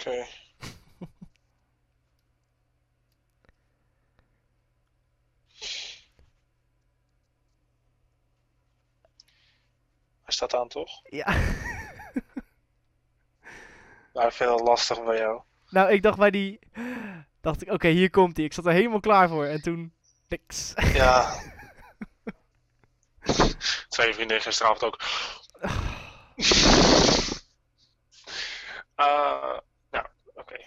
Oké. Hij staat aan, toch? Ja. Nou, ik vind dat lastig bij jou. Nou, ik dacht bij die... Dacht ik, oké, hier komt hij. Ik zat er helemaal klaar voor. En toen... Niks. Ja. Twee vrienden gisteravond ook. Eh, oké.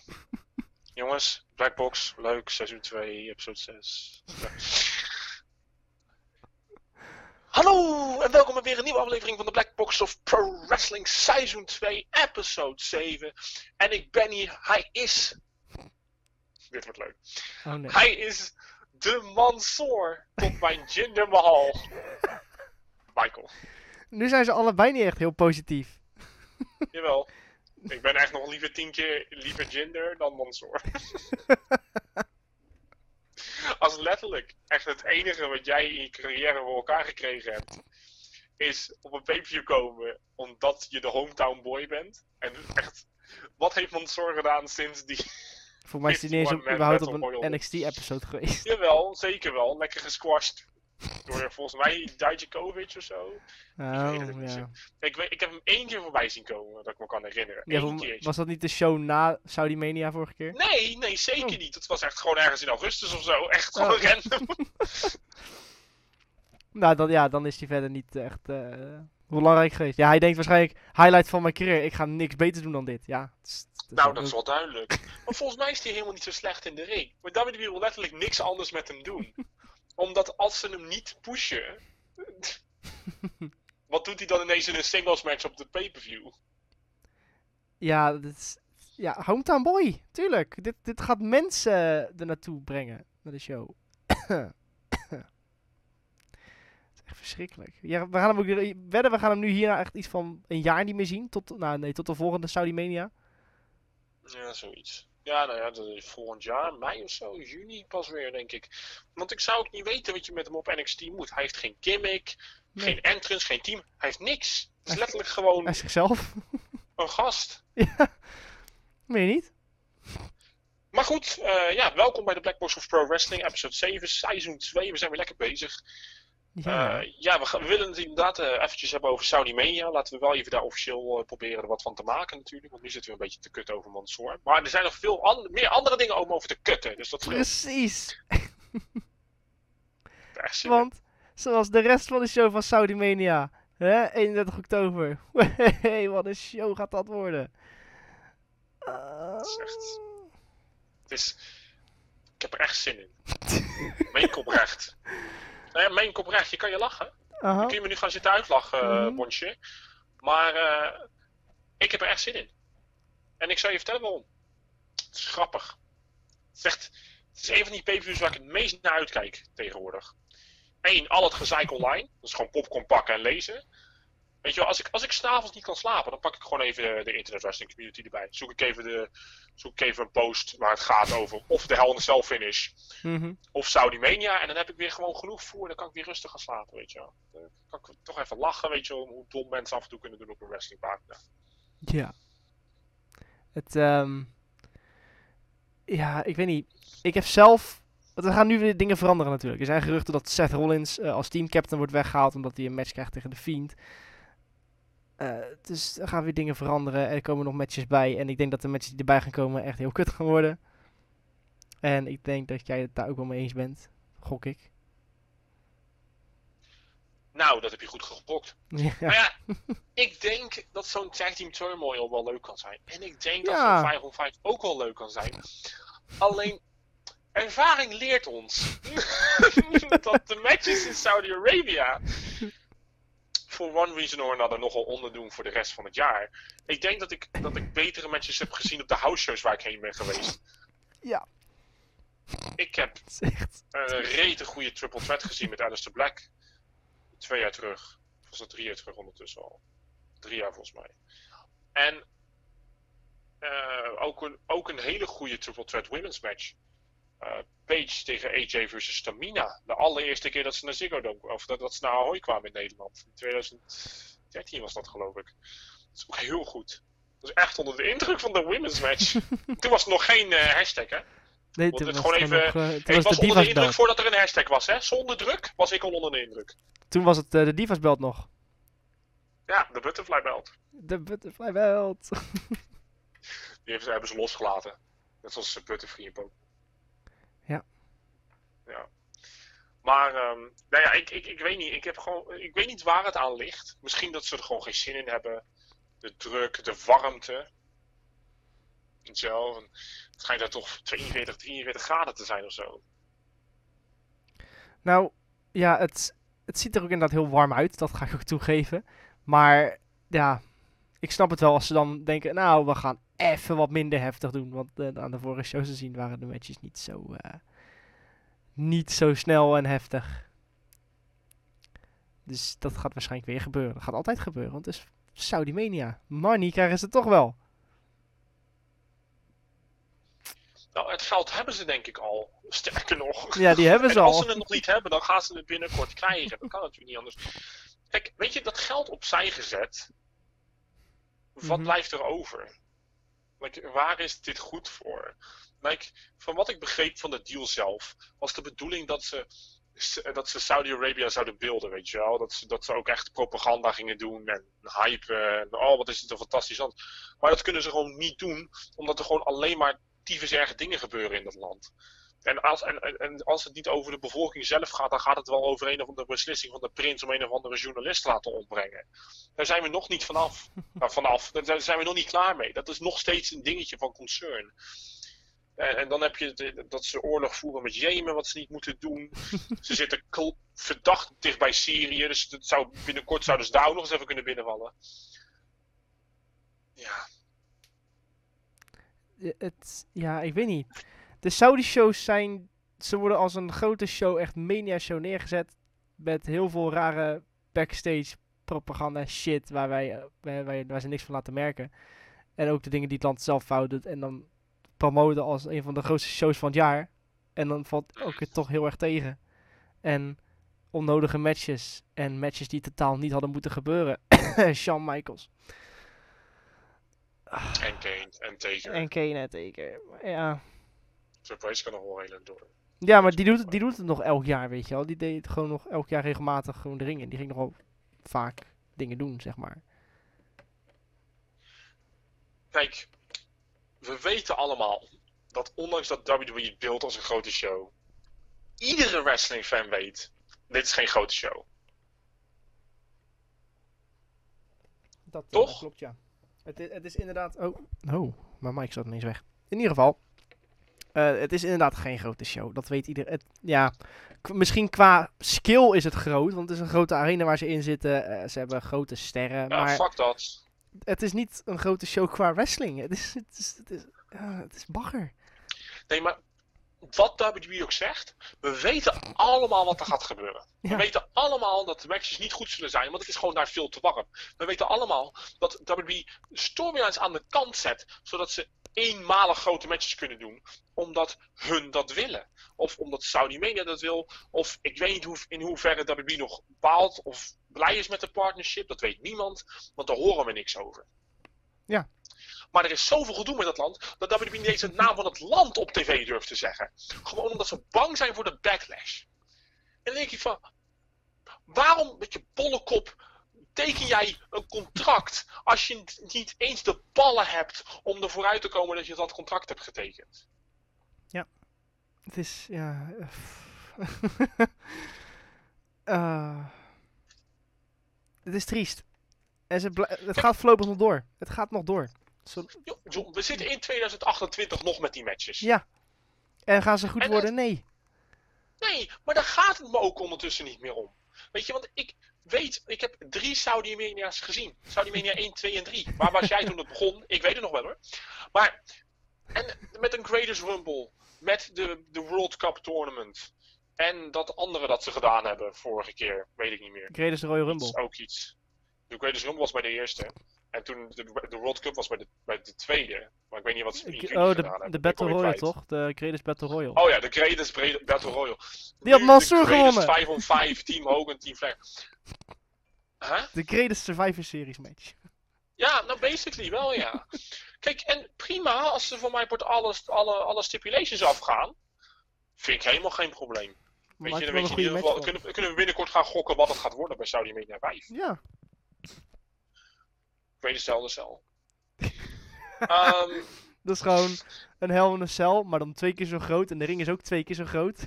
Jongens, Blackbox, leuk, seizoen 2, episode 6. Hallo en welkom bij weer een nieuwe aflevering van de Black Box of Pro Wrestling Seizoen 2, episode 7. En ik ben hier, hij is... Dit wordt leuk. Oh nee. Hij is de Mansoor tot mijn Jinder Mahal. Michael. Nu zijn ze allebei niet echt heel positief. Jawel. Ik ben echt nog liever tien keer liever Jinder dan Mansoor. Als letterlijk echt het enige wat jij in je carrière voor elkaar gekregen hebt, is op een pay-per-view komen omdat je de hometown boy bent. En echt, wat heeft Mansoor gedaan sinds die... Voor mij is hij niet eens op, 51 überhaupt op een. NXT-episode geweest. Jawel, zeker wel. Lekker gesquashed. Door volgens mij Dijakovic of zo. Oh, weet het niet ja. Ik, weet, ik heb hem één keer voorbij zien komen, dat ik me kan herinneren. ja Eén voor- keer. was dat niet de show na Saudi Mania vorige keer? Nee, nee, zeker Oh. niet. Het was echt gewoon ergens in augustus of zo. Echt Oh. gewoon random. Nou, dan, ja, dan is hij verder niet echt eh, belangrijk geweest. Ja, hij denkt waarschijnlijk, highlight van mijn carrière, ik ga niks beter doen dan dit. Ja, het is- het is nou, dat is wel duidelijk. Maar volgens mij is hij helemaal niet zo slecht in de ring. Maar WWE wil letterlijk niks anders met hem doen. Omdat als ze hem niet pushen... Wat doet hij dan ineens in een singles match op de pay-per-view? Ja, dit is, ja, Hometown Boy, tuurlijk. Dit, dit gaat mensen er naartoe brengen, naar de show. Het is echt verschrikkelijk. Ja, we gaan hem ook, wedden, we gaan hem nu hierna echt iets van een jaar niet meer zien. Tot, nou, nee, tot de volgende Saudi Mania. Ja, zoiets. Ja, nou ja, dat is volgend jaar, mei of zo, juni pas weer, denk ik. Want ik zou ook niet weten wat je met hem op NXT moet. Hij heeft geen gimmick, Nee. geen entrance, geen team. Hij heeft niks. Het is Hij- letterlijk gewoon Hij is zichzelf. een gast. ja. Meen je niet? Maar goed, eh, ja, welkom bij de Black Box of Pro Wrestling, episode 7, seizoen 2. We zijn weer lekker bezig. Ja. Ja, ja we, gaan- we willen het inderdaad eh, eventjes hebben over Saudi Mania. Laten we wel even daar officieel eh, proberen er wat van te maken natuurlijk. Want nu zitten we een beetje te kutten over Mansoor. Maar er zijn nog veel an- meer andere dingen om over te kutten. Dus dat Precies. echt. Want, zoals de rest van de show van Saudi Mania. Hè, 31 oktober. Hey, wat een show gaat dat worden. Is echt- Het is... Ik heb er echt zin in. Meen ik oprecht. Nou ja, meen ik oprecht. Je kan je lachen. Kun je me nu gaan zitten uitlachen, eh, Mhm. Bonsje. Maar eh, ik heb er echt zin in. En ik zal je vertellen waarom. Het is grappig. Het is, echt, het is een van die pay-per-views waar ik het meest naar uitkijk tegenwoordig. Eén, al het gezeik online. Dat is gewoon popcorn pakken en lezen. Weet je wel, als ik, als ik s'avonds niet kan slapen, dan pak ik gewoon even de, de internet wrestling community erbij. Zoek ik, even de, zoek ik even een post waar het gaat over of de Hell in a Cell finish Mhm. of Saudi Mania. En dan heb ik weer gewoon genoeg voor. Dan kan ik weer rustig gaan slapen, weet je wel. Dan kan ik toch even lachen, weet je wel. Hoe dom mensen af en toe kunnen doen op een wrestlingpagina. Ja. Het, ehm Ja, ik weet niet. Ik heb zelf... Want er gaan nu weer dingen veranderen natuurlijk. Er zijn geruchten dat Seth Rollins eh, als teamcaptain wordt weggehaald omdat hij een match krijgt tegen de Fiend. Eh, dus er gaan weer dingen veranderen. Er komen nog matches bij. En ik denk dat de matches die erbij gaan komen echt heel kut gaan worden. En ik denk dat jij het daar ook wel mee eens bent. Gok ik. Nou, dat heb je goed gegokt. Ja. Maar ja, ik denk dat zo'n tag team turmoil wel leuk kan zijn. En ik denk dat zo'n 5 on 5 ook wel leuk kan zijn. Alleen, ervaring leert ons dat de matches in Saudi-Arabia voor one reason or another nogal onderdoen voor de rest van het jaar. Ik denk dat ik, dat ik betere matches heb gezien op de house shows waar ik heen ben geweest. Ja. Ik heb echt... een rete goede triple threat gezien met Alistair Black. Twee jaar terug. Of was dat drie jaar terug ondertussen al? Drie jaar volgens mij. En eh, ook, een, ook een hele goede triple threat women's match. Eh, Page tegen AJ versus Tamina. De allereerste keer dat ze naar Ziggo Dome, of dat, dat ze naar Ahoy kwamen in Nederland. In 2013 was dat geloof ik. Dat is ook heel goed. was echt onder de indruk van de women's match. Toen was er nog geen eh, hashtag, hè? Nee, Want toen het was gewoon het even- nog, eh, Ik was was de onder de indruk belt. voordat er een hashtag was, hè? Zonder druk was ik al onder de indruk. Toen was het de Divas belt nog. Ja, de butterfly belt. De Butterfly belt. Die hebben, ze losgelaten. Net zoals Butterfree en Pokémon. Maar, ehm, nou ja, ik, ik, ik weet niet. Ik, heb gewoon, ik weet niet waar het aan ligt. Misschien dat ze er gewoon geen zin in hebben. De druk, de warmte. En Het schijnt daar toch 42, 43 graden te zijn of zo. Nou, ja, het, het ziet er ook inderdaad heel warm uit. Dat ga ik ook toegeven. Maar ja, ik snap het wel als ze dan denken, nou, we gaan even wat minder heftig doen. Want eh, aan de vorige shows te zien waren de matches niet zo, eh, niet zo snel en heftig. Dus dat gaat waarschijnlijk weer gebeuren. Dat gaat altijd gebeuren, want het is Saudi Mania. Money krijgen ze toch wel. Nou, het geld hebben ze denk ik al. Sterker nog. Ja, die hebben ze en als al. ze het nog niet hebben, dan gaan ze het binnenkort krijgen. Dat kan natuurlijk niet anders. Kijk, weet je, dat geld opzij gezet. Wat Mhm. blijft er over? Like, waar is dit goed voor? Like, van wat ik begreep van de deal zelf, was de bedoeling dat ze, dat ze Saudi-Arabië zouden beelden, weet je wel? Dat ze, dat ze ook echt propaganda gingen doen en hype. En, oh, wat is het een fantastisch land. Maar dat kunnen ze gewoon niet doen, omdat er gewoon alleen maar tyfus erge dingen gebeuren in dat land. En als, en, en- als het niet over de bevolking zelf gaat, dan gaat het wel over een of andere beslissing van de prins om een of andere journalist te laten ombrengen. Daar zijn we nog niet vanaf. Nou, vanaf. Daar zijn we nog niet klaar mee. Dat is nog steeds een dingetje van concern. En, en dan heb je de- dat ze oorlog voeren met Jemen, wat ze niet moeten doen. ze zitten verdacht dicht bij Syrië, dus dat zou, binnenkort zouden ze daar ook nog eens even kunnen binnenvallen. Ja, het, ja, ik weet niet. De Saudi-shows zijn... Ze worden als een grote show, echt mania-show neergezet. Met heel veel rare backstage propaganda shit waar, wij, eh, waar, waar, waar ze niks van laten merken. En ook de dingen die het land zelf fout doet. En dan promoten als een van de grootste shows van het jaar. En dan valt ook het toch heel erg tegen. En onnodige matches. En matches die totaal niet hadden moeten gebeuren. Shawn Michaels. en Kane en Taker. En Kane en Taker. Ja. Surprise kan nog wel heel lang door. Ja, maar die doet, het, die doet het nog elk jaar, weet je wel. Die deed gewoon nog elk jaar regelmatig gewoon de ringen. Die ging nogal vaak dingen doen, zeg maar. Kijk, we weten allemaal dat ondanks dat WWE het beeld als een grote show, iedere wrestling fan weet, dit is geen grote show. Dat, Toch? klopt, ja. Het is, het is inderdaad... Oh, oh, mijn mic zat ineens weg. In ieder geval, eh, het is inderdaad geen grote show. Dat weet iedereen. Ja, misschien qua skill is het groot, want het is een grote arena waar ze in zitten. Eh, ze hebben grote sterren, Ja, maar fuck dat. Het is niet een grote show qua wrestling. Het is, het is, het is, het is bagger. Nee, maar wat WWE ook zegt, we weten allemaal wat er gaat gebeuren. Ja. We weten allemaal dat de matches niet goed zullen zijn, want het is gewoon daar veel te warm. We weten allemaal dat WWE storylines aan de kant zet, zodat ze eenmalig grote matches kunnen doen, omdat hun dat willen. Of omdat Saudi Media dat wil, of ik weet niet hoe, in hoeverre WWE nog baalt of blij is met de partnership, dat weet niemand, want daar horen we niks over. Ja. Maar er is zoveel gedoe met dat land, dat WWE niet eens de naam van het land op tv durft te zeggen. Gewoon omdat ze bang zijn voor de backlash. En dan denk ik van, waarom met je bolle kop teken jij een contract als je niet eens de ballen hebt om ervoor uit te komen dat je dat contract hebt getekend? Het is, ja... eh, het is triest. En ze het gaat voorlopig nog door. Het gaat nog door. Zo- Jo, we zitten in 2028 nog met die matches. ja. En gaan ze goed En worden? Nee. Nee, maar daar gaat het me ook ondertussen niet meer om. Weet je, want ik weet, ik heb drie Saudi Mania's gezien. Saudi Mania 1, 2 en 3. Waar was jij toen het begon? Ik weet het nog wel hoor. Maar, en met een Greatest Rumble, met de, de World Cup Tournament. En dat andere dat ze gedaan hebben vorige keer, weet ik niet meer. Greatest Royal Dat is Rumble. ook iets. De Greatest Rumble was bij de eerste. En toen de, de World Cup was bij de, bij de tweede. Maar ik weet niet wat ze jullie oh, de, Battle Royale toch? De Greatest Battle Royale. Oh ja, de Greatest Battle Royale. Die had Mansoor gewonnen. 5 on 5, Team Hogan, Team Flair. Huh? De Greatest Survivor Series match. Ja, nou basically wel, ja. Kijk, en prima, als er voor mij wordt alles, alle, alle stipulations afgaan, vind ik helemaal geen probleem. Weet je, dan wel weet een je in goede ieder geval, match van. kunnen, kunnen we binnenkort gaan gokken wat het gaat worden bij Saudi Media 5. Ja, Tweede cel, de cel. Ehm, dat is gewoon een hel in een cel, maar dan twee keer zo groot. En de ring is ook twee keer zo groot.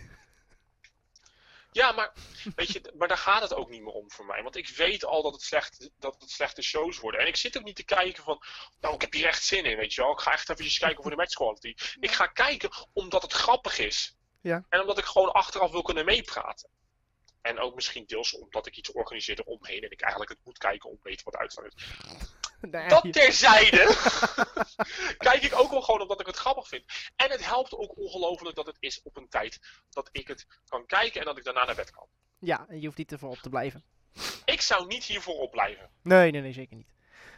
ja, maar, weet je, maar daar gaat het ook niet meer om voor mij. Want ik weet al dat het, slecht, dat het slechte shows worden. En ik zit ook niet te kijken van, nou, ik heb hier echt zin in, weet je wel. Ik ga echt eventjes kijken voor de match quality. Ik ga kijken omdat het grappig is. Ja. En omdat ik gewoon achteraf wil kunnen meepraten. En ook misschien deels omdat ik iets organiseer eromheen en ik eigenlijk het moet kijken om te weten wat uitslag is. Nee, Dat terzijde. Kijk ik ook wel gewoon omdat ik het grappig vind. En het helpt ook ongelooflijk dat het is op een tijd dat ik het kan kijken en dat ik daarna naar bed kan. Ja, en je hoeft niet ervoor op te blijven. Ik zou niet hiervoor opblijven. Nee, nee, nee, zeker niet.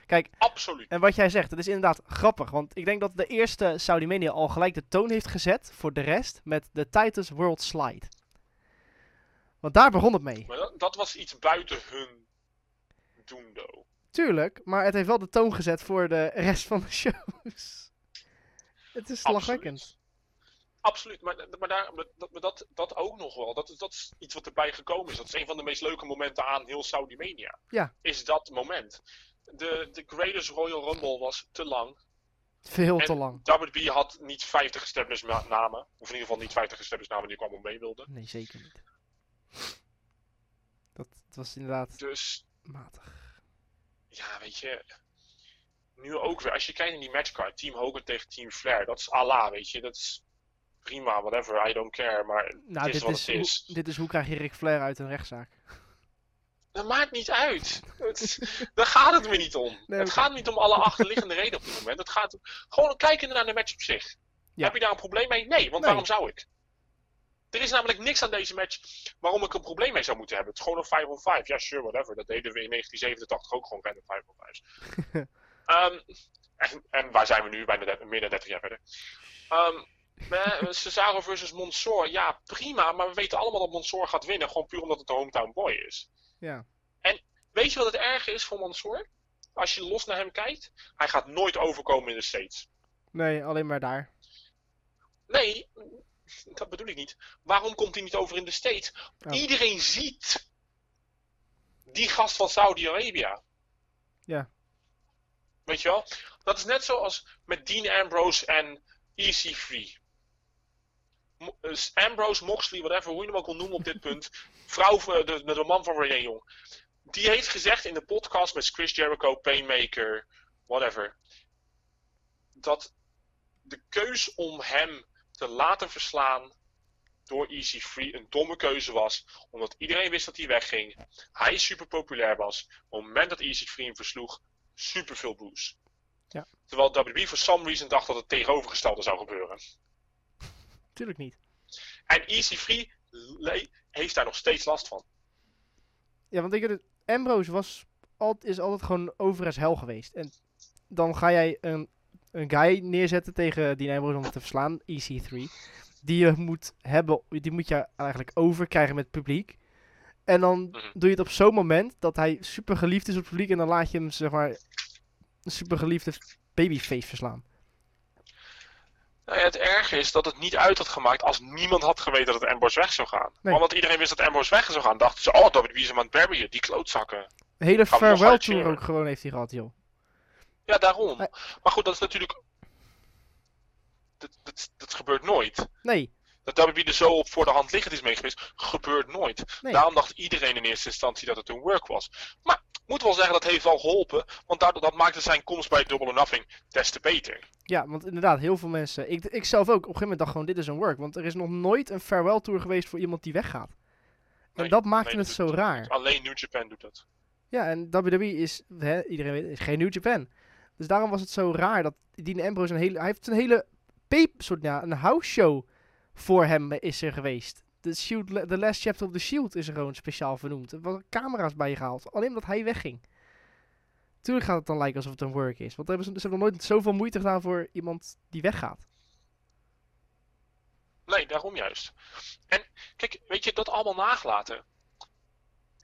Kijk, Absoluut. en wat jij zegt, dat is inderdaad grappig. Want ik denk dat de eerste Saudi Mania al gelijk de toon heeft gezet voor de rest met de Titus World Slide. Want daar begon het mee. Maar dat, dat was iets buiten hun doendo. Tuurlijk, maar het heeft wel de toon gezet voor de rest van de shows. Het is slagwekkend. Absoluut, maar, maar, daar, maar dat, maar dat, dat ook nog wel. Dat, is- dat is iets wat erbij gekomen is. Dat is een van de meest leuke momenten aan heel Saudi Mania. Ja. Is dat moment. De, de Greatest Royal Rumble was te lang. Veel En te lang. WB had niet 50 established ma- namen. Of in ieder geval niet 50 established namen die ik allemaal mee wilden. Nee, zeker niet. Dat, dat was inderdaad Dus matig. ja, weet je. Nu ook weer, als je kijkt naar die matchcard, Team Hogan tegen Team Flair, dat is Allah, weet je. Dat is prima, whatever, I don't care. Maar Nou, het is dit wat is, het is. Hoe, dit is hoe krijg je Ric Flair uit een rechtszaak. Dat maakt niet uit. Het, daar gaat het me niet om. Nee, het gaat niet om alle achterliggende redenen op dit moment. Het gaat gewoon kijken naar de match op zich. Ja. Heb je daar een probleem mee? Nee, want Nee. waarom zou ik? Er is namelijk niks aan deze match waarom ik een probleem mee zou moeten hebben. Het is gewoon een 5 on 5. Ja, sure, whatever. Dat deden we in 1987 ook gewoon random 5 on 5. Ehm en, en waar zijn we nu? Bijna de- meer dan 30 jaar verder. Eh, Cesaro versus Mansoor. Ja, prima. Maar we weten allemaal dat Mansoor gaat winnen. Gewoon puur omdat het de hometown boy is. Ja. Weet je wat het erge is voor Mansoor? Als je los naar hem kijkt, hij gaat nooit overkomen in de States. Nee, alleen maar daar. Nee, dat bedoel ik niet. Waarom komt hij niet over in de States? Oh. Iedereen ziet die gast van Saudi-Arabië. Ja. Weet je wel? Dat is net zoals met Dean Ambrose en EC3. Mo- eh, Ambrose, Moxley, whatever, hoe je hem ook wil noemen op dit punt. Vrouw, de, de, de man van Renee Jong. Die heeft gezegd in de podcast met Chris Jericho, Painmaker, whatever. Dat de keus om hem te laten verslaan door EC3 een domme keuze was. Omdat iedereen wist dat hij wegging. Hij super populair was. Op het moment dat EC3 hem versloeg, super veel boos. Ja. Terwijl WWE for some reason dacht dat het tegenovergestelde zou gebeuren. Tuurlijk niet. En EC3 le- heeft daar nog steeds last van. Ja, want ik weet het, Ambrose was, is altijd gewoon over as hell geweest. En dan ga jij een, een guy neerzetten tegen die Ambrose om te verslaan, EC3. Die je moet hebben, die moet je eigenlijk overkrijgen met het publiek. En dan Mhm. doe je het op zo'n moment dat hij super geliefd is op het publiek. En dan laat je hem, zeg maar, een super geliefde babyface verslaan. Nou ja, het erge is dat het niet uit had gemaakt als niemand had geweten dat Ambrose weg zou gaan. Nee. Omdat iedereen wist dat Ambrose weg zou gaan, dachten ze, oh, is hem aan het die klootzakken. Een hele farewell tour ook gewoon heeft hij gehad, joh. Ja, daarom. Maar goed, dat is natuurlijk... Dat, dat, dat gebeurt nooit. Nee, Dat WWE er zo op voor de hand liggend is mee geweest, gebeurt nooit. Nee. Daarom dacht iedereen in eerste instantie dat het een work was. Maar ik moet wel zeggen, dat heeft wel geholpen. Want daardoor, dat maakte zijn komst bij Double or Nothing des te beter. Ja, want inderdaad, heel veel mensen. Ik, ik zelf ook. Op een gegeven moment dacht gewoon: dit is een work. Want er is nog nooit een farewell tour geweest voor iemand die weggaat. En Nee, dat maakte het zo raar. Alleen New Japan doet dat. Ja, en WWE is, hè, iedereen weet, is geen New Japan. Dus daarom was het zo raar dat Dean Ambrose een hele, hij heeft een hele soort, ja, een house show voor hem is er geweest. De Shield, The Last Chapter of the Shield is er gewoon speciaal vernoemd. Er waren camera's bij gehaald, alleen omdat hij wegging. Tuurlijk gaat het dan lijken alsof het een work is. Want hebben ze, ze hebben nog nooit zoveel moeite gedaan voor iemand die weggaat. Nee, daarom juist. En kijk, weet je, dat allemaal nagelaten.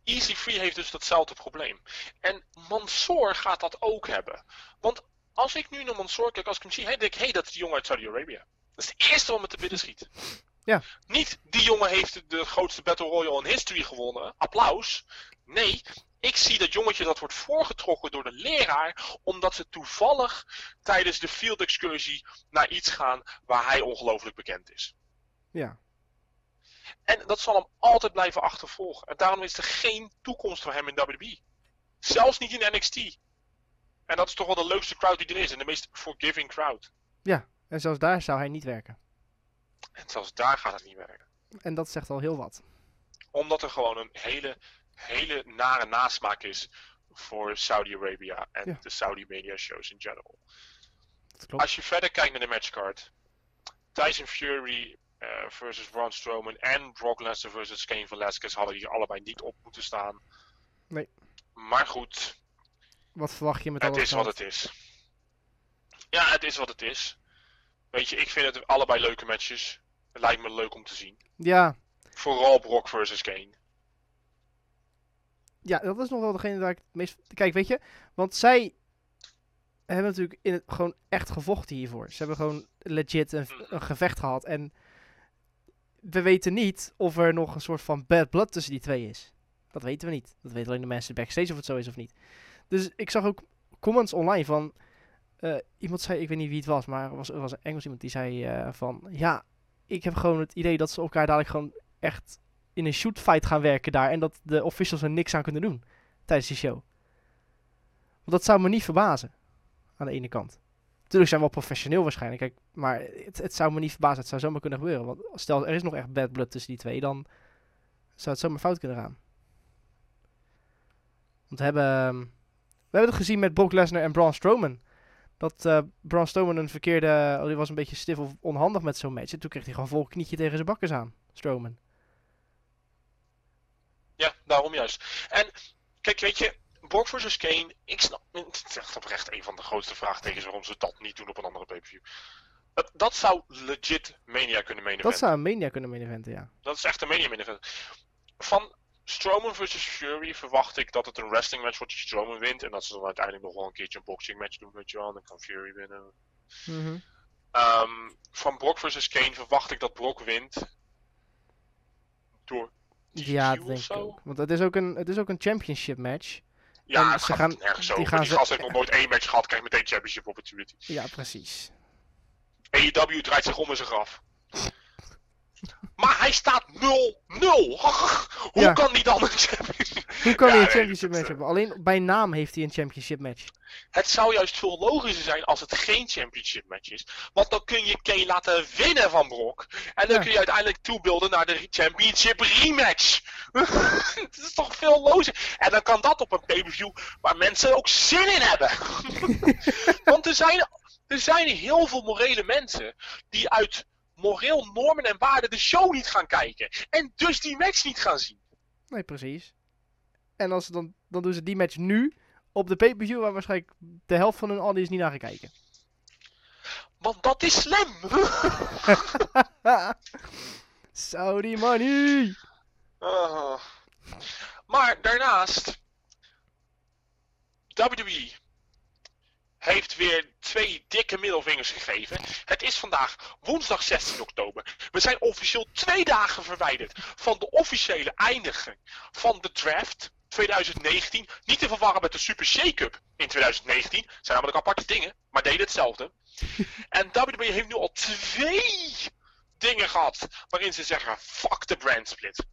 Easy Free heeft dus datzelfde probleem. En Mansoor gaat dat ook hebben. Want als ik nu naar Mansoor kijk, als ik hem zie, hey, denk ik, hé, hey, dat is die jongen uit Saudi-Arabië. Dat is het eerste wat me te binnen schiet. Ja. Niet, die jongen heeft de grootste Battle Royale in history gewonnen. Applaus. Nee, ik zie dat jongetje dat wordt voorgetrokken door de leraar, omdat ze toevallig tijdens de field excursie naar iets gaan waar hij ongelooflijk bekend is. Ja. En dat zal hem altijd blijven achtervolgen. En daarom is er geen toekomst voor hem in WWE. Zelfs niet in NXT. En dat is toch wel de leukste crowd die er is. En de meest forgiving crowd. Ja, en zelfs daar zou hij niet werken. En zelfs daar gaat het niet werken. En dat zegt al heel wat. Omdat er gewoon een hele, hele nare nasmaak is voor Saudi-Arabia en Ja. de Saudi media shows in general. Dat. Als je verder kijkt naar de matchcard. Tyson Fury eh, versus Braun Strowman en Brock Lesnar versus Kane Velasquez hadden hier allebei niet op moeten staan. Nee. Maar goed, Wat verwacht je met het alles? is wat het is. Ja, het is wat het is. Weet je, ik vind het allebei leuke matches. Het lijkt me leuk om te zien. Ja, Vooral Brock versus Kane. Ja, dat is nog wel degene waar ik het meest... Kijk, weet je, want zij hebben natuurlijk in het, gewoon echt gevochten hiervoor. Ze hebben gewoon legit een, een gevecht gehad. En we weten niet of er nog een soort van bad blood tussen die twee is. Dat weten we niet. Dat weten alleen de mensen backstage of het zo is of niet. Dus ik zag ook comments online van... eh, iemand zei, ik weet niet wie het was, maar er was, er was een Engels iemand die zei eh, van... Ja, ik heb gewoon het idee dat ze elkaar dadelijk gewoon echt in een shootfight gaan werken daar. En dat de officials er niks aan kunnen doen tijdens die show. Want dat zou me niet verbazen. Aan de ene kant. Natuurlijk zijn we wel professioneel waarschijnlijk. Kijk, maar het, het zou me niet verbazen. Het zou zomaar kunnen gebeuren. Want stel er is nog echt bad blood tussen die twee. Dan zou het zomaar fout kunnen gaan. Want we hebben, ehm, we hebben het gezien met Brock Lesnar en Braun Strowman. Dat eh Braun Strowman een verkeerde... Oh, die was een beetje stif of onhandig met zo'n match. En toen kreeg hij gewoon vol knietje tegen zijn bakkers aan. Strowman. Ja, daarom juist. En kijk, weet je, Brock versus Kane, ik snap, het is echt oprecht een van de grootste vraagtekens waarom ze dat niet doen op een andere pay-per-view. Dat, dat zou legit Mania kunnen main Dat zou een Mania kunnen main eventen, ja. Dat is echt een Mania main event. Van Strowman versus Fury verwacht ik dat het een wrestling match wordt die Strowman wint. En dat ze dan uiteindelijk nog wel een keertje een boxing match doen, wel. En dan kan Fury winnen. Mhm. Ehm, van Brock versus Kane verwacht ik dat Brock wint. Door Ja, dat denk ik ook. Want het is ook een, het is ook een championship match. Ja, En het ze gaat gaan- nergens die over. gaan Die ze- gast heeft nog nooit één match gehad, krijgt meteen championship opportunity. Ja, precies. AEW draait zich om in zijn graf. Maar hij staat 0-0. Hoe Ja. kan die dan een championship? Hoe kan Ja, hij een championship match hebben? Alleen bij naam heeft hij een championship match. Het zou juist veel logischer zijn als het geen championship match is. Want dan kun je Kane laten winnen van Brock. En dan Ja. kun je uiteindelijk toebeelden naar de championship rematch. Het is toch veel logischer. En dan kan dat op een pay-per-view waar mensen ook zin in hebben. Want er zijn, er zijn heel veel morele mensen die uit moreel normen en waarden de show niet gaan kijken. En dus die match niet gaan zien. Nee, precies. En als ze dan, dan doen ze die match nu op de pay-per-view waar waarschijnlijk de helft van hun audience niet naar gaat kijken. Want dat is slim. Saudi money! Ah. Maar daarnaast, WWE heeft weer twee dikke middelvingers gegeven. Het is vandaag woensdag 16 oktober. We zijn officieel twee dagen verwijderd van de officiële eindiging van de draft 2019. Niet te verwarren met de Super Shake-up in 2019. Zijn namelijk aparte dingen, maar deden hetzelfde. En WWE heeft nu al twee dingen gehad waarin ze zeggen: fuck de brand split.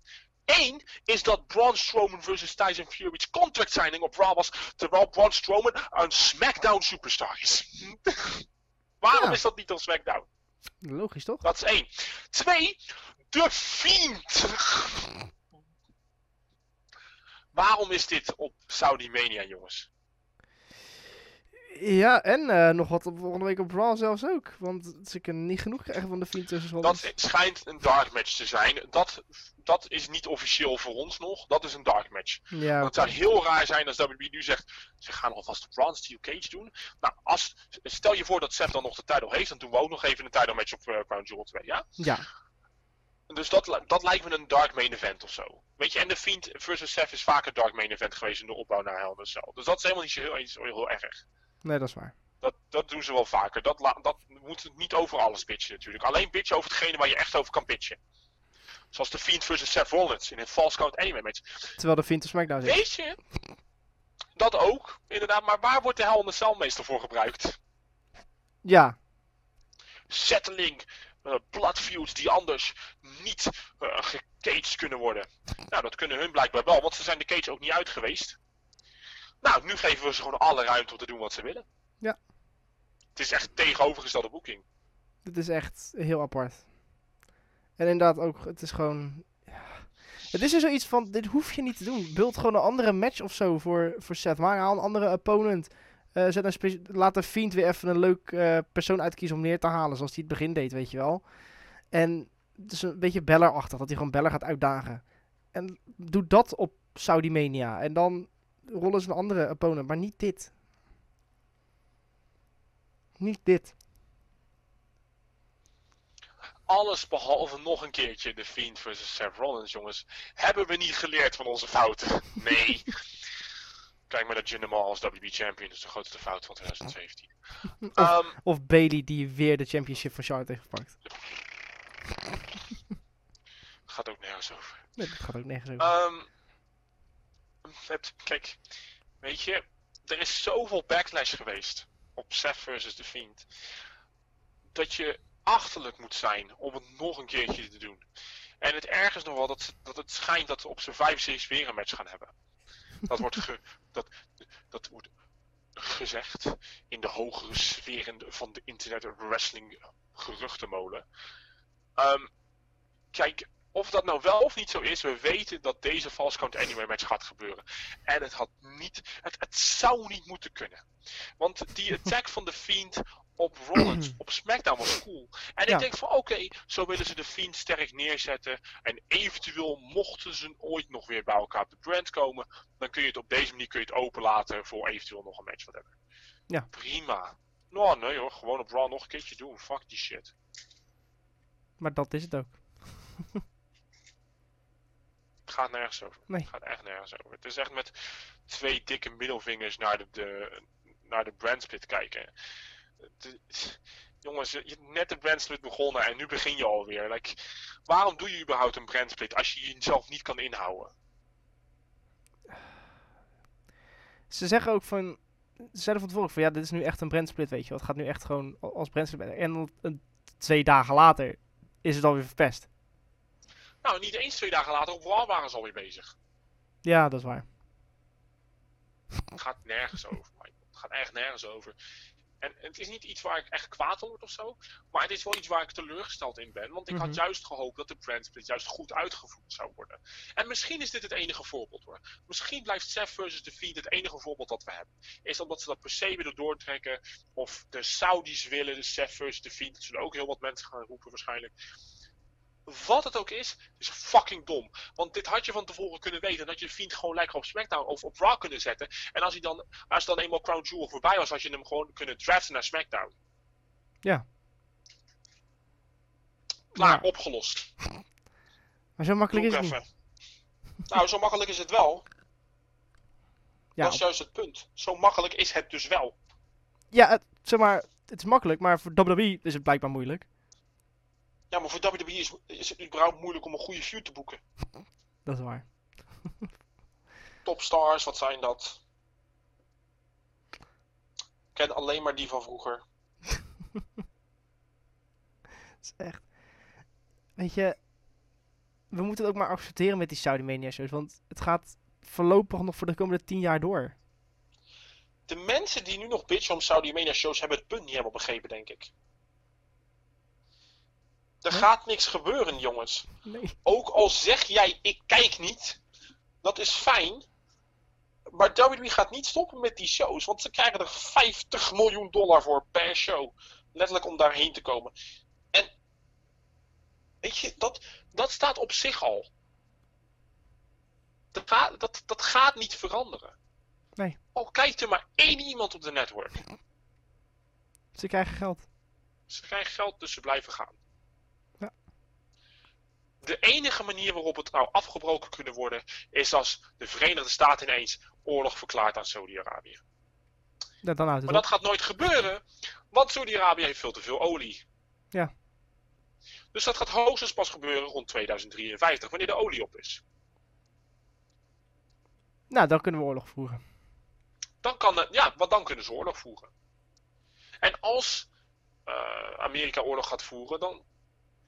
Eén is dat Braun Strowman versus Tyson Fury's contract signing op Raw was, terwijl Braun Strowman een SmackDown superstar is. Waarom Ja. is dat niet op SmackDown? Logisch toch? Dat is één. Twee, de Fiend. Waarom is dit op Saudi Mania, jongens? Ja, en eh, nog wat op volgende week op Raw zelfs ook. Want ze kunnen niet genoeg krijgen van de Fiend tussen. Dat schijnt een dark match te zijn. Dat, dat is niet officieel voor ons nog. Dat is een dark match. Ja, Want het zou heel raar zijn als WWE nu zegt, ze gaan alvast Braun Steel Cage doen. Nou, als, stel je voor dat Seth dan nog de title heeft, dan doen we ook nog even een title match op eh, Crown Jewel 2, ja? ja. Dus dat, dat lijkt me een dark main event of zo. Weet je, en de Fiend versus Seth is vaak een dark main event geweest in de opbouw naar Hell in. Dus dat is helemaal niet zo heel, heel erg. Nee, dat is waar. Dat, dat doen ze wel vaker. Dat, dat moet niet over alles pitchen natuurlijk. Alleen pitchen over hetgene waar je echt over kan pitchen. Zoals de Fiend versus Seth Rollins in het False Count Anime match. Terwijl de Fiend op SmackDown zit. Weet je? Dat ook, inderdaad. Maar waar wordt de Hell in Cell meestal voor gebruikt? Ja, settling eh, blood feuds die anders niet eh gecaged kunnen worden. Nou, dat kunnen hun blijkbaar wel, want ze zijn de cage ook niet uit geweest. Nou, nu geven we ze gewoon alle ruimte om te doen wat ze willen. Ja. Het is echt tegenovergestelde boeking. dit is echt heel apart. En inderdaad ook, het is gewoon... Het is er zoiets van, dit hoef je niet te doen. Beeld gewoon een andere match of zo voor, voor Seth. Maar haal een andere opponent. Eh, zet een laat de Fiend weer even een leuk eh, persoon uitkiezen om neer te halen. Zoals hij het begin deed, weet je wel. En het is een beetje Beller-achtig. Dat hij gewoon Beller gaat uitdagen. En doe dat op Saudi Mania. En dan rollen ze een andere opponent. Maar niet dit. Niet dit. Alles behalve nog een keertje de Fiend versus Seth Rollins, jongens. Hebben we niet geleerd van onze fouten? Nee. Kijk maar naar Jinder als WB Champion. Dat is de grootste fout van 2017. Of, Ehm, of Bailey die weer de championship van Charlotte heeft gepakt. gaat ook nergens over. Nee, dat gaat ook nergens over. Ehm, het, kijk, weet je, er is zoveel backlash geweest op Seth versus The Fiend. Dat je achterlijk moet zijn om het nog een keertje te doen. En het erg is nog wel dat, dat het schijnt dat we op Survivor Series weer een match gaan hebben. Dat wordt, ge, dat, dat wordt gezegd in de hogere sferen van de internet wrestling geruchtenmolen. Ehm, kijk, of dat nou wel of niet zo is, we weten dat deze False Count Anywhere match gaat gebeuren. En het had niet, het, het zou niet moeten kunnen. Want die attack van de Fiend op Rollins op SmackDown was cool. En Ja. ik denk van oké, zo willen ze de Fiend sterk neerzetten. En eventueel mochten ze ooit nog weer bij elkaar op de brand komen, dan kun je het op deze manier kun je het openlaten voor eventueel nog een match, whatever. Ja. Prima. Nou, nee hoor, gewoon op Raw nog een keertje doen. Fuck die shit. Maar dat is het ook. gaat nergens over. Nee. Het gaat echt nergens over. Het is echt met twee dikke middelvingers naar de, de, naar de brandsplit kijken. Het- jongens, je hebt net de brandsplit begonnen en nu begin je alweer. Like, waarom doe je überhaupt een brandsplit als je jezelf niet kan inhouden? Ze zeggen ook van... Ze zeiden van tevoren van ja, dit is nu echt een brandsplit, weet je wel. Het gaat nu echt gewoon als brandsplit. En een, twee dagen later is het alweer verpest. Nou, niet eens twee dagen later op Raw waren ze alweer bezig. Ja, dat is waar. Het gaat nergens over, Michael. Het gaat echt nergens over. En het is niet iets waar ik echt kwaad om word of zo. Maar het is wel iets waar ik teleurgesteld in ben. Want ik Mhm. had juist gehoopt dat de brandsplit juist goed uitgevoerd zou worden. En misschien is dit het enige voorbeeld hoor. Misschien blijft Seth versus The Fiend het enige voorbeeld dat we hebben. Is omdat ze dat per se willen doortrekken. Of de Saudis willen de Seth versus The Fiend. Dat zullen ook heel wat mensen gaan roepen waarschijnlijk. Wat het ook is, is fucking dom. Want dit had je van tevoren kunnen weten. Dat je de Fiend gewoon lekker op SmackDown of op Raw kunnen zetten. En als hij dan, als dan eenmaal Crown Jewel voorbij was, had je hem gewoon kunnen draften naar SmackDown. Ja. Klaar, Ja. opgelost. Maar zo makkelijk is het niet. Nou, zo makkelijk is het wel. Ja, dat is juist het punt. Zo makkelijk is het dus wel. ja het, zeg maar, het is makkelijk, maar voor WWE is het blijkbaar moeilijk. Ja, maar voor WWE is, is het überhaupt moeilijk om een goede feud te boeken. Dat is waar. Topstars, wat zijn dat? Ik ken alleen maar die van vroeger. Het is echt... Weet je, we moeten het ook maar accepteren met die Saudi Mania shows, want het gaat voorlopig nog voor de komende tien jaar door. De mensen die nu nog bitchen om Saudi Mania shows hebben het punt niet helemaal begrepen, denk ik. Er gaat niks gebeuren, jongens. Nee. Ook al zeg jij, ik kijk niet, dat is fijn. Maar WWE gaat niet stoppen met die shows, want ze krijgen er 50 miljoen dollar voor per show. Letterlijk om daarheen te komen. En, weet je, dat, dat staat op zich al. Dat, gaat- dat, dat gaat niet veranderen. Nee. Al kijkt er maar één iemand op de network. Ze krijgen geld. Ze krijgen geld, dus ze blijven gaan. De enige manier waarop het nou afgebroken kunnen worden, is als de Verenigde Staten ineens oorlog verklaart aan Saudi-Arabië. Ja, Maar dat gaat nooit gebeuren, want Saudi-Arabië heeft veel te veel olie. Ja. Dus dat gaat hoogstens pas gebeuren rond 2053, wanneer de olie op is. Nou, dan kunnen we oorlog voeren. Dan kan de, ja, want dan kunnen ze oorlog voeren. En als uh, Amerika oorlog gaat voeren, dan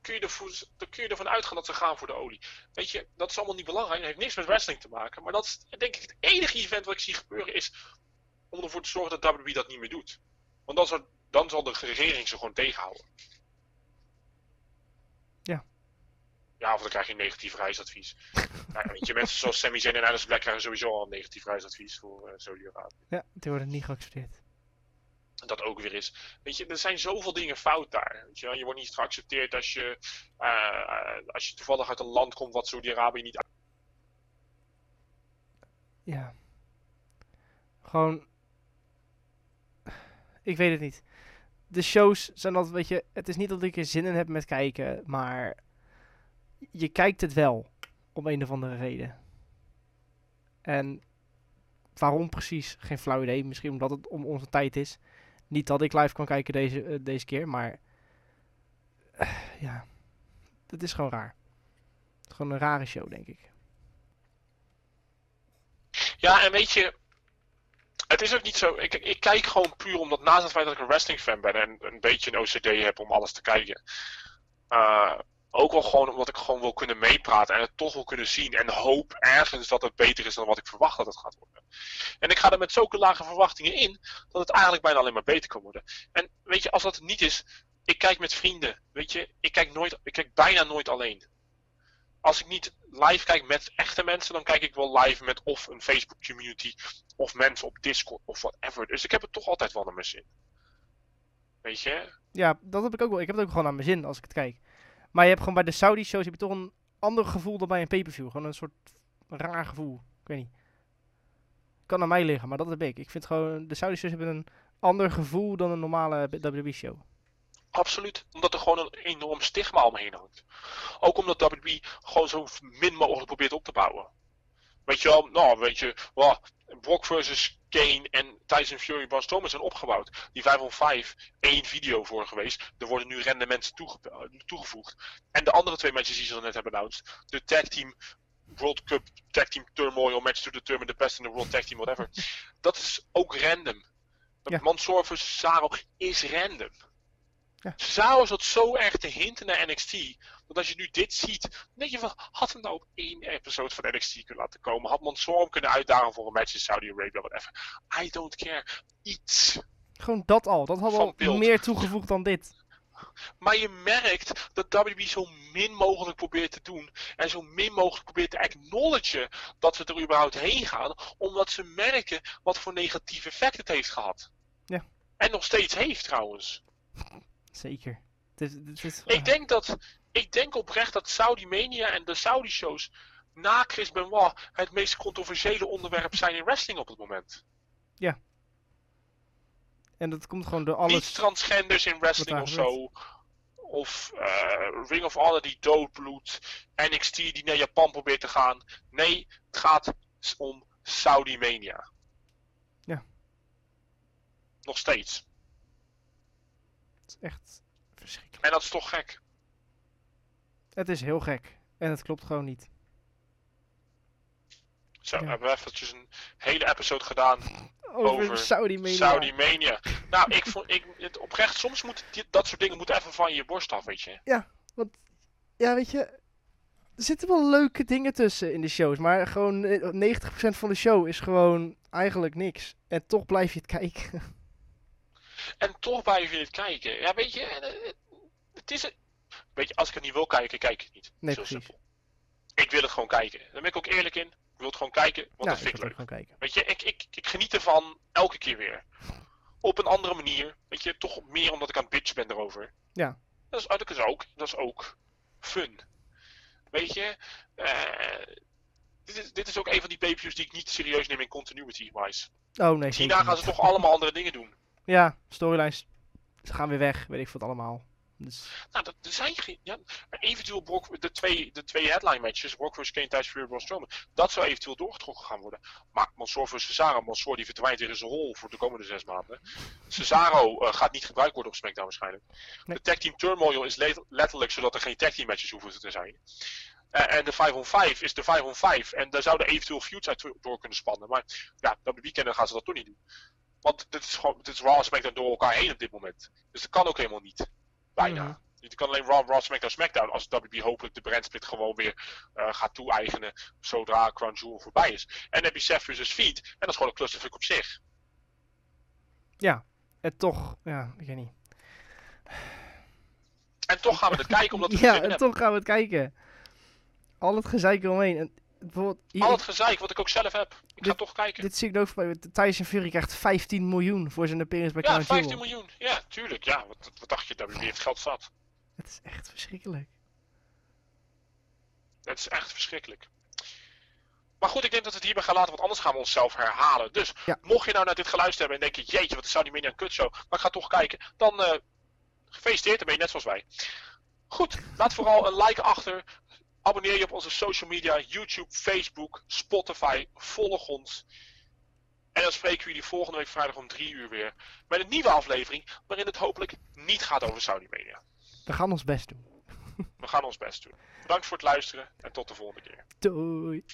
kun, je ervoor, dan kun je ervan uitgaan dat ze gaan voor de olie. Weet je, dat is allemaal niet belangrijk. Dat heeft niks met wrestling te maken. Maar dat is denk ik het enige event wat ik zie gebeuren is om ervoor te zorgen dat WWE dat niet meer doet. Want dan zal, dan zal de regering ze gewoon tegenhouden. Ja. Ja, of dan krijg je een negatief reisadvies. nou, weet je, mensen zoals Sami Zayn en Alice Black krijgen sowieso al een negatief reisadvies voor uh, Saudi-Arabië. Ja, die worden niet geaccepteerd. Dat ook weer is. Weet je, er zijn zoveel dingen fout daar. Weet je, je wordt niet geaccepteerd als je, uh, als je toevallig uit een land komt wat Saudi-Arabië niet. Ja. Gewoon. Ik weet het niet. De shows zijn altijd, weet je, het is niet dat ik er zin in heb met kijken, maar je kijkt het wel om een of andere reden. En waarom precies? Geen flauw idee. Misschien omdat het om onze tijd is. Niet dat ik live kan kijken deze, uh, deze keer, maar uh, ja, het is gewoon raar. Het is gewoon een rare show, denk ik. Ja, en weet je, het is ook niet zo. Ik, ik kijk gewoon puur omdat naast het feit dat ik een wrestling fan ben en een beetje een OCD heb om alles te kijken. Uh, ook wel gewoon omdat ik gewoon wil kunnen meepraten en het toch wil kunnen zien. En hoop ergens dat het beter is dan wat ik verwacht dat het gaat worden. En ik ga er met zulke lage verwachtingen in dat het eigenlijk bijna alleen maar beter kan worden. En weet je, als dat niet is, ik kijk met vrienden. Weet je, ik kijk, nooit, ik kijk bijna nooit alleen. Als ik niet live kijk met echte mensen, dan kijk ik wel live met of een Facebook community of mensen op Discord of whatever. Dus ik heb het toch altijd wel naar mijn zin. Weet je? Ja, dat heb ik ook wel. Ik heb het ook gewoon naar mijn zin als ik het kijk. Maar je hebt gewoon bij de Saudi-shows heb je toch een ander gevoel dan bij een pay-per-view. Gewoon een soort raar gevoel. Ik weet niet. Kan aan mij liggen, maar dat heb ik. Ik vind gewoon, de Saudi-shows hebben een ander gevoel dan een normale WWE-show. Absoluut, omdat er gewoon een enorm stigma omheen hangt. Ook omdat WWE gewoon zo min mogelijk probeert op te bouwen. Weet je wel, nou weet je, well, Brock versus Kane en Tyson Fury Braun Strowman zijn opgebouwd. Die 5 on 5, één video voor geweest. Er worden nu rende mensen toege toegevoegd. En de andere twee matches die ze net hebben announced. De tag team World Cup Tag Team Turmoil match to determine the best in the World Tag Team, whatever. Dat is ook random. Ja. Mansoor versus Cesaro is random. Ja. Cesaro zat zo erg te hinten naar NXT. Dat als je nu dit ziet, dan denk je van, had hem nou op één episode van NXT kunnen laten komen? Had Mansoor hem kunnen uitdagen voor een match in Saudi-Arabië, whatever. I don't care. Iets. Gewoon dat al. Dat had al meer toegevoegd dan dit. Maar je merkt dat WWE zo min mogelijk probeert te doen. En zo min mogelijk probeert te acknowledgen dat we er überhaupt heen gaan. Omdat ze merken wat voor negatief effect het heeft gehad. Ja. En nog steeds heeft trouwens. Zeker. Het is, het is... Ik, denk dat, ik denk oprecht dat Saudi Mania en de Saudi shows na Chris Benoit het meest controversiële onderwerp zijn in wrestling op het moment. Ja. En dat komt gewoon door alles... Niet transgenders in wrestling of zo. Of uh, Ring of Honor die doodbloedt. NXT die naar Japan probeert te gaan. Nee, het gaat om Saudi Mania. Ja. Nog steeds. Echt verschrikkelijk. En dat is toch gek? Het is heel gek. En het klopt gewoon niet. Zo, ja. hebben we eventjes een hele episode gedaan over, over Saudi Mania. Saudi Mania. nou, ik vond, ik, het oprecht, soms moet dat soort dingen moeten even van je borst af, weet je. Ja, want, ja, weet je, er zitten wel leuke dingen tussen in de shows, maar gewoon 90% van de show is gewoon eigenlijk niks. En toch blijf je het kijken. En toch blijf je het kijken. Ja, weet je, het is, weet je, als ik het niet wil kijken, kijk ik het niet. Nee, Zo precies. simpel. Ik wil het gewoon kijken. Daar ben ik ook eerlijk in. Ik wil het gewoon kijken, want Ja, dat vind ik leuk. kijken. Weet je, ik, ik, ik geniet ervan elke keer weer. Op een andere manier. Weet je, toch meer omdat ik aan het bitchen ben erover. Ja. Dat is, dat is ook, dat is ook fun. Weet je, eh, dit, is, dit is ook een van die pay-per-views die ik niet serieus neem in continuity-wise. Oh nee, Hierna gaan ze toch allemaal andere dingen doen. Ja, storylines. Ze gaan weer weg, weet ik wat allemaal. Dus, Nou, dat, er zijn geen. Ja, eventueel Brock, de, twee, de twee headline matches, Brock vs. Kane tijdens Fury Braun Strowman, dat zou eventueel doorgetrokken gaan worden. Maar Mansoor vs. Cesaro, Mansoor die verdwijnt weer in zijn rol voor de komende zes maanden. Cesaro eh, gaat niet gebruikt worden op SmackDown waarschijnlijk. Nee. De tag team turmoil is le- letterlijk zodat er geen tag team matches hoeven te zijn. Eh, en de 5 on 5 is de 5 on 5. En daar zouden eventueel feuds uit door kunnen spannen. Maar ja, dat weekenden gaan ze dat toch niet doen. Want dit is gewoon, dit is Raw en SmackDown door elkaar heen op dit moment. Dus dat kan ook helemaal niet. Bijna. Mhm. Je kan alleen Raw, Raw, SmackDown, SmackDown. Als WB hopelijk de brandsplit gewoon weer eh, gaat toe-eigenen. Zodra Crown Jewel voorbij is. En dan heb je Seth versus Feed. En dat is gewoon een clusterfuck op zich. en toch, ja, ik weet niet. En toch gaan we het kijken omdat we Ja, en toch gaan we het kijken. Al het gezeik eromheen. En bijvoorbeeld, hier- Al het gezeik wat ik ook zelf heb. Ik ga toch kijken. dit zie ik ook voorbij. Tyson Fury krijgt 15 miljoen voor zijn appearance bij Ja, Crown 15 Jewel. miljoen. Ja, tuurlijk. Ja, wat, wat dacht je? WB heeft geld zat. Het is echt verschrikkelijk. Het is echt verschrikkelijk. Maar goed, ik denk dat we het hierbij gaan laten, want anders gaan we onszelf herhalen. Dus, Ja. mocht je nou naar dit geluisterd hebben en denk je, jeetje, wat is Saudi Media een kutshow, maar ik ga toch kijken, dan eh gefeliciteerd, dan ben je net zoals wij. Goed, laat vooral een like achter. Abonneer je op onze social media, YouTube, Facebook, Spotify, volg ons. En dan spreken we jullie volgende week vrijdag om 3 uur weer met een nieuwe aflevering, waarin het hopelijk niet gaat over Saudi Media. We gaan ons best doen. We gaan ons best doen. Bedankt voor het luisteren en tot de volgende keer. Doei.